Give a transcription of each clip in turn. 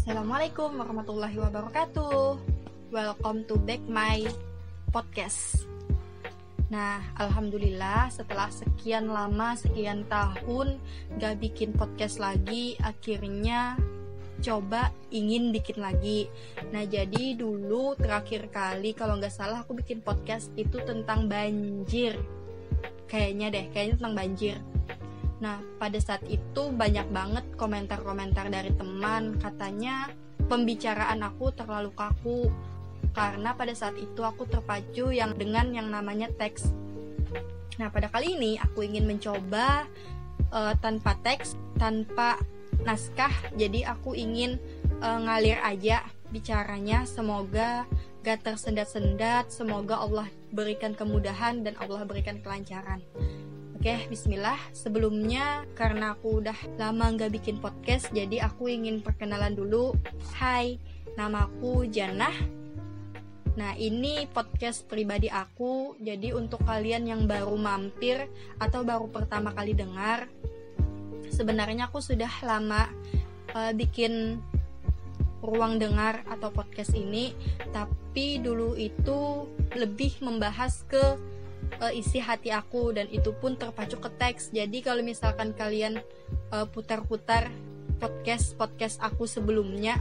Assalamualaikum warahmatullahi wabarakatuh. Welcome to back my podcast. Nah, alhamdulillah setelah sekian lama, sekian tahun gak bikin podcast lagi, akhirnya coba ingin bikin lagi. Nah, jadi dulu terakhir kali kalau nggak salah aku bikin podcast itu tentang banjir. Kayaknya deh, kayaknya tentang banjir. Nah, pada saat itu banyak banget komentar-komentar dari teman katanya pembicaraan aku terlalu kaku karena pada saat itu aku terpacu yang dengan yang namanya teks. Nah, pada kali ini aku ingin mencoba uh, tanpa teks, tanpa naskah. Jadi aku ingin uh, ngalir aja bicaranya. Semoga gak tersendat-sendat. Semoga Allah berikan kemudahan dan Allah berikan kelancaran. Oke, bismillah. Sebelumnya, karena aku udah lama nggak bikin podcast, jadi aku ingin perkenalan dulu. Hai, namaku Janah. Nah, ini podcast pribadi aku. Jadi untuk kalian yang baru mampir atau baru pertama kali dengar, sebenarnya aku sudah lama uh, bikin ruang dengar atau podcast ini, tapi dulu itu lebih membahas ke uh, isi hati aku dan itu pun terpacu ke teks. Jadi kalau misalkan kalian uh, putar-putar podcast podcast aku sebelumnya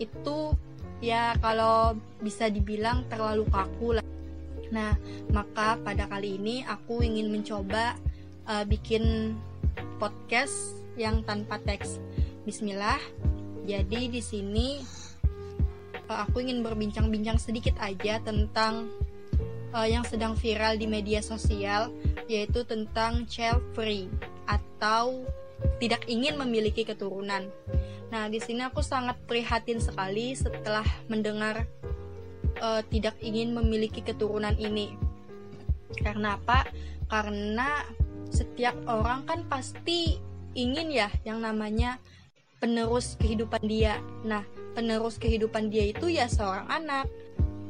itu ya kalau bisa dibilang terlalu kaku lah. Nah, maka pada kali ini aku ingin mencoba uh, bikin podcast yang tanpa teks. Bismillah. Jadi di sini aku ingin berbincang-bincang sedikit aja tentang uh, yang sedang viral di media sosial yaitu tentang child free atau tidak ingin memiliki keturunan. Nah, di sini aku sangat prihatin sekali setelah mendengar uh, tidak ingin memiliki keturunan ini. Karena apa? Karena setiap orang kan pasti ingin ya yang namanya penerus kehidupan dia. Nah, penerus kehidupan dia itu ya seorang anak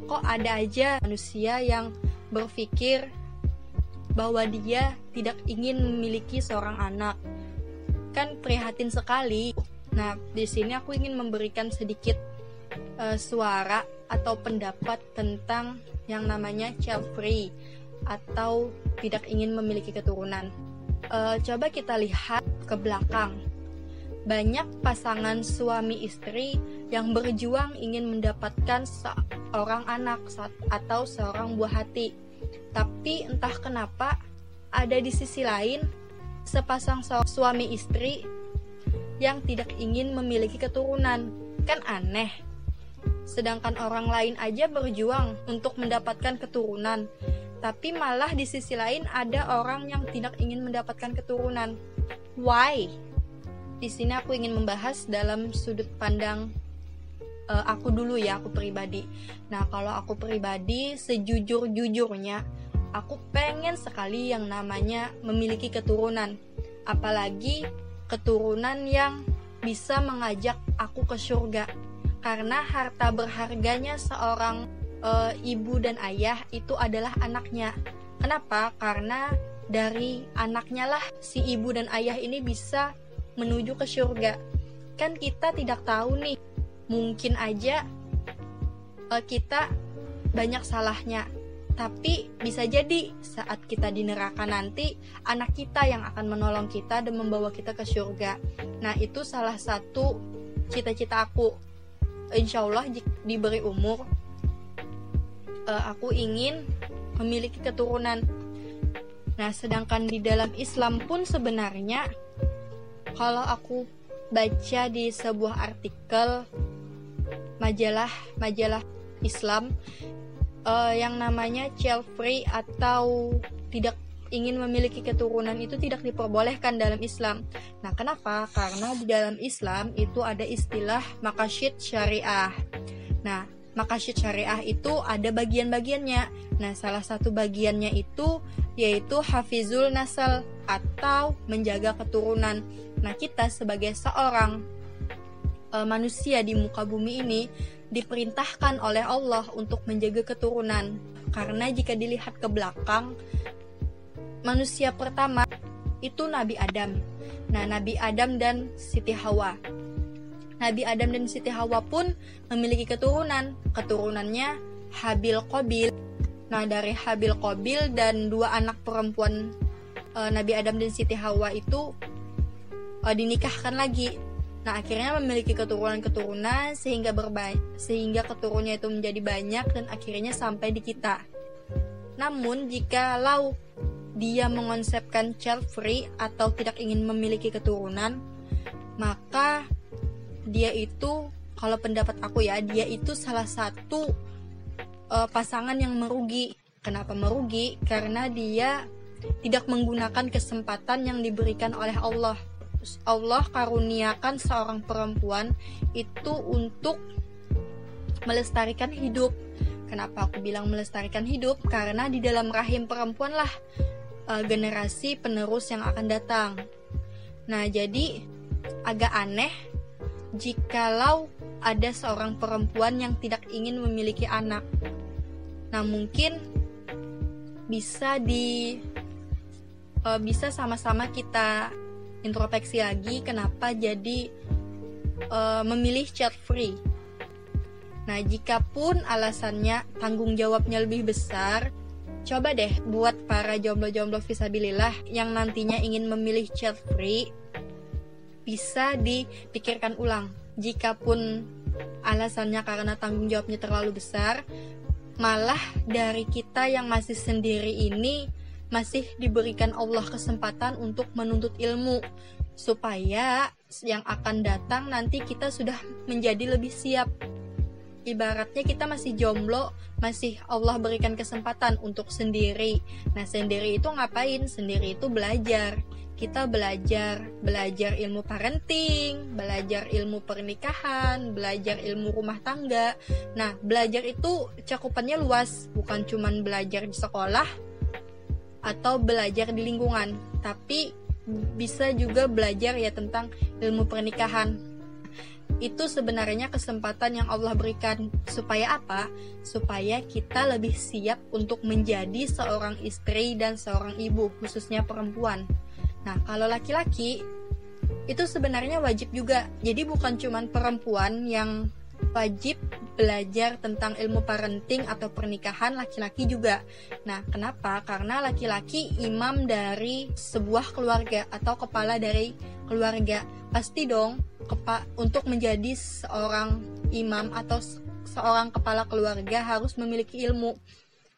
kok ada aja manusia yang berpikir bahwa dia tidak ingin memiliki seorang anak. Kan prihatin sekali. Nah, di sini aku ingin memberikan sedikit uh, suara atau pendapat tentang yang namanya child free atau tidak ingin memiliki keturunan. Uh, coba kita lihat ke belakang banyak pasangan suami istri yang berjuang ingin mendapatkan seorang anak atau seorang buah hati. Tapi entah kenapa ada di sisi lain sepasang suami istri yang tidak ingin memiliki keturunan. Kan aneh. Sedangkan orang lain aja berjuang untuk mendapatkan keturunan. Tapi malah di sisi lain ada orang yang tidak ingin mendapatkan keturunan. Why? di sini aku ingin membahas dalam sudut pandang uh, aku dulu ya, aku pribadi. Nah, kalau aku pribadi sejujur-jujurnya aku pengen sekali yang namanya memiliki keturunan. Apalagi keturunan yang bisa mengajak aku ke surga. Karena harta berharganya seorang uh, ibu dan ayah itu adalah anaknya. Kenapa? Karena dari anaknya lah si ibu dan ayah ini bisa menuju ke surga. Kan kita tidak tahu nih, mungkin aja uh, kita banyak salahnya. Tapi bisa jadi saat kita di neraka nanti anak kita yang akan menolong kita dan membawa kita ke surga. Nah itu salah satu cita-cita aku. Insya Allah diberi umur, uh, aku ingin memiliki keturunan. Nah sedangkan di dalam Islam pun sebenarnya kalau aku baca di sebuah artikel majalah majalah Islam uh, yang namanya child free atau tidak ingin memiliki keturunan itu tidak diperbolehkan dalam Islam. Nah, kenapa? Karena di dalam Islam itu ada istilah makasyid syariah. Nah, makasyid syariah itu ada bagian-bagiannya. Nah, salah satu bagiannya itu yaitu hafizul nasal atau menjaga keturunan. Nah, kita sebagai seorang e, manusia di muka bumi ini diperintahkan oleh Allah untuk menjaga keturunan. Karena jika dilihat ke belakang, manusia pertama itu Nabi Adam. Nah, Nabi Adam dan Siti Hawa. Nabi Adam dan Siti Hawa pun memiliki keturunan. Keturunannya Habil Qabil. Nah, dari Habil Qabil dan dua anak perempuan e, Nabi Adam dan Siti Hawa itu e, dinikahkan lagi. Nah, akhirnya memiliki keturunan-keturunan sehingga berbanyak sehingga keturunannya itu menjadi banyak dan akhirnya sampai di kita. Namun, jika lau dia mengonsepkan child free atau tidak ingin memiliki keturunan, maka dia itu kalau pendapat aku ya, dia itu salah satu uh, pasangan yang merugi. Kenapa merugi? Karena dia tidak menggunakan kesempatan yang diberikan oleh Allah. Allah karuniakan seorang perempuan itu untuk melestarikan hidup. Kenapa aku bilang melestarikan hidup? Karena di dalam rahim perempuan lah uh, generasi penerus yang akan datang. Nah, jadi agak aneh jikalau ada seorang perempuan yang tidak ingin memiliki anak. Nah, mungkin bisa di uh, bisa sama-sama kita introspeksi lagi kenapa jadi uh, memilih child free. Nah, jika pun alasannya tanggung jawabnya lebih besar, Coba deh buat para jomblo-jomblo visabilillah yang nantinya ingin memilih child free bisa dipikirkan ulang. Jikapun alasannya karena tanggung jawabnya terlalu besar, malah dari kita yang masih sendiri ini masih diberikan Allah kesempatan untuk menuntut ilmu supaya yang akan datang nanti kita sudah menjadi lebih siap ibaratnya kita masih jomblo, masih Allah berikan kesempatan untuk sendiri. Nah, sendiri itu ngapain? Sendiri itu belajar. Kita belajar, belajar ilmu parenting, belajar ilmu pernikahan, belajar ilmu rumah tangga. Nah, belajar itu cakupannya luas, bukan cuman belajar di sekolah atau belajar di lingkungan, tapi bisa juga belajar ya tentang ilmu pernikahan itu sebenarnya kesempatan yang Allah berikan supaya apa? Supaya kita lebih siap untuk menjadi seorang istri dan seorang ibu, khususnya perempuan. Nah, kalau laki-laki itu sebenarnya wajib juga. Jadi bukan cuma perempuan yang wajib belajar tentang ilmu parenting atau pernikahan laki-laki juga. Nah, kenapa? Karena laki-laki imam dari sebuah keluarga atau kepala dari keluarga. Pasti dong untuk menjadi seorang imam atau seorang kepala keluarga harus memiliki ilmu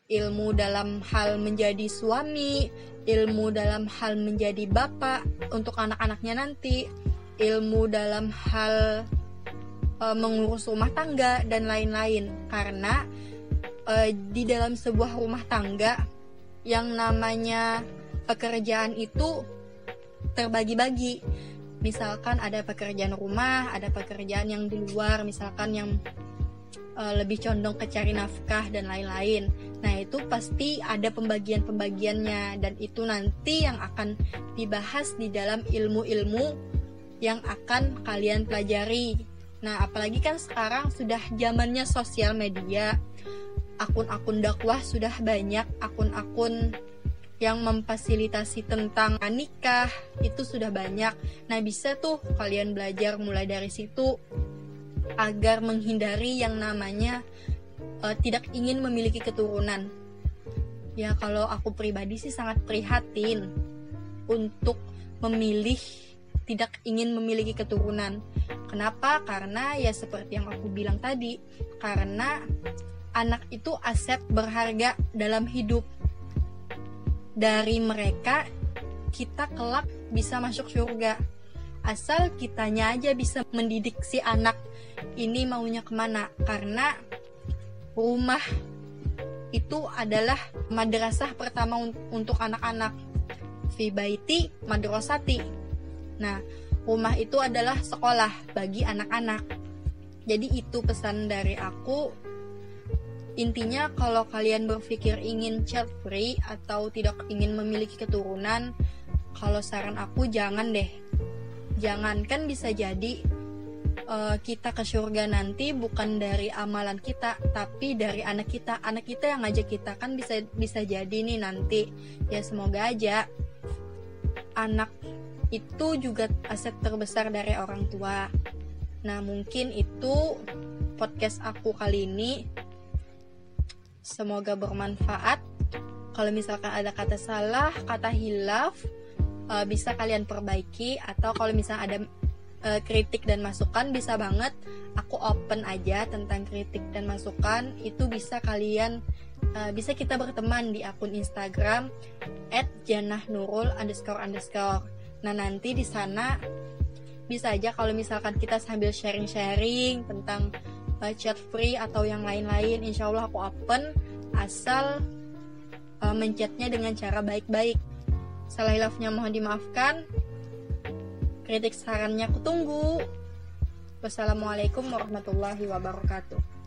ilmu dalam hal menjadi suami ilmu dalam hal menjadi bapak untuk anak-anaknya nanti ilmu dalam hal e, mengurus rumah tangga dan lain-lain karena e, di dalam sebuah rumah tangga yang namanya pekerjaan itu terbagi-bagi misalkan ada pekerjaan rumah, ada pekerjaan yang di luar, misalkan yang uh, lebih condong ke cari nafkah dan lain-lain. Nah, itu pasti ada pembagian-pembagiannya dan itu nanti yang akan dibahas di dalam ilmu-ilmu yang akan kalian pelajari. Nah, apalagi kan sekarang sudah zamannya sosial media. Akun-akun dakwah sudah banyak, akun-akun yang memfasilitasi tentang nikah itu sudah banyak. Nah, bisa tuh kalian belajar mulai dari situ agar menghindari yang namanya uh, tidak ingin memiliki keturunan. Ya, kalau aku pribadi sih sangat prihatin untuk memilih tidak ingin memiliki keturunan. Kenapa? Karena ya seperti yang aku bilang tadi, karena anak itu aset berharga dalam hidup. Dari mereka kita kelak bisa masuk surga. Asal kitanya aja bisa mendidik si anak ini maunya ke mana. Karena rumah itu adalah madrasah pertama untuk anak-anak. Fi baiti madrasati. Nah rumah itu adalah sekolah bagi anak-anak jadi itu pesan dari aku Intinya kalau kalian berpikir ingin child free atau tidak ingin memiliki keturunan, kalau saran aku jangan deh. Jangan kan bisa jadi uh, kita ke surga nanti bukan dari amalan kita, tapi dari anak kita. Anak kita yang ngajak kita kan bisa bisa jadi nih nanti. Ya semoga aja anak itu juga aset terbesar dari orang tua. Nah, mungkin itu podcast aku kali ini. Semoga bermanfaat. Kalau misalkan ada kata salah, kata hilaf, uh, bisa kalian perbaiki atau kalau misalnya ada uh, kritik dan masukan bisa banget aku open aja tentang kritik dan masukan itu bisa kalian uh, bisa kita berteman di akun Instagram @janahnurul underscore underscore. Nah nanti di sana bisa aja kalau misalkan kita sambil sharing-sharing tentang uh, chat free atau yang lain-lain, insya Allah aku open asal uh, menchatnya dengan cara baik-baik. Salah hilafnya mohon dimaafkan. Kritik sarannya aku tunggu. Wassalamualaikum warahmatullahi wabarakatuh.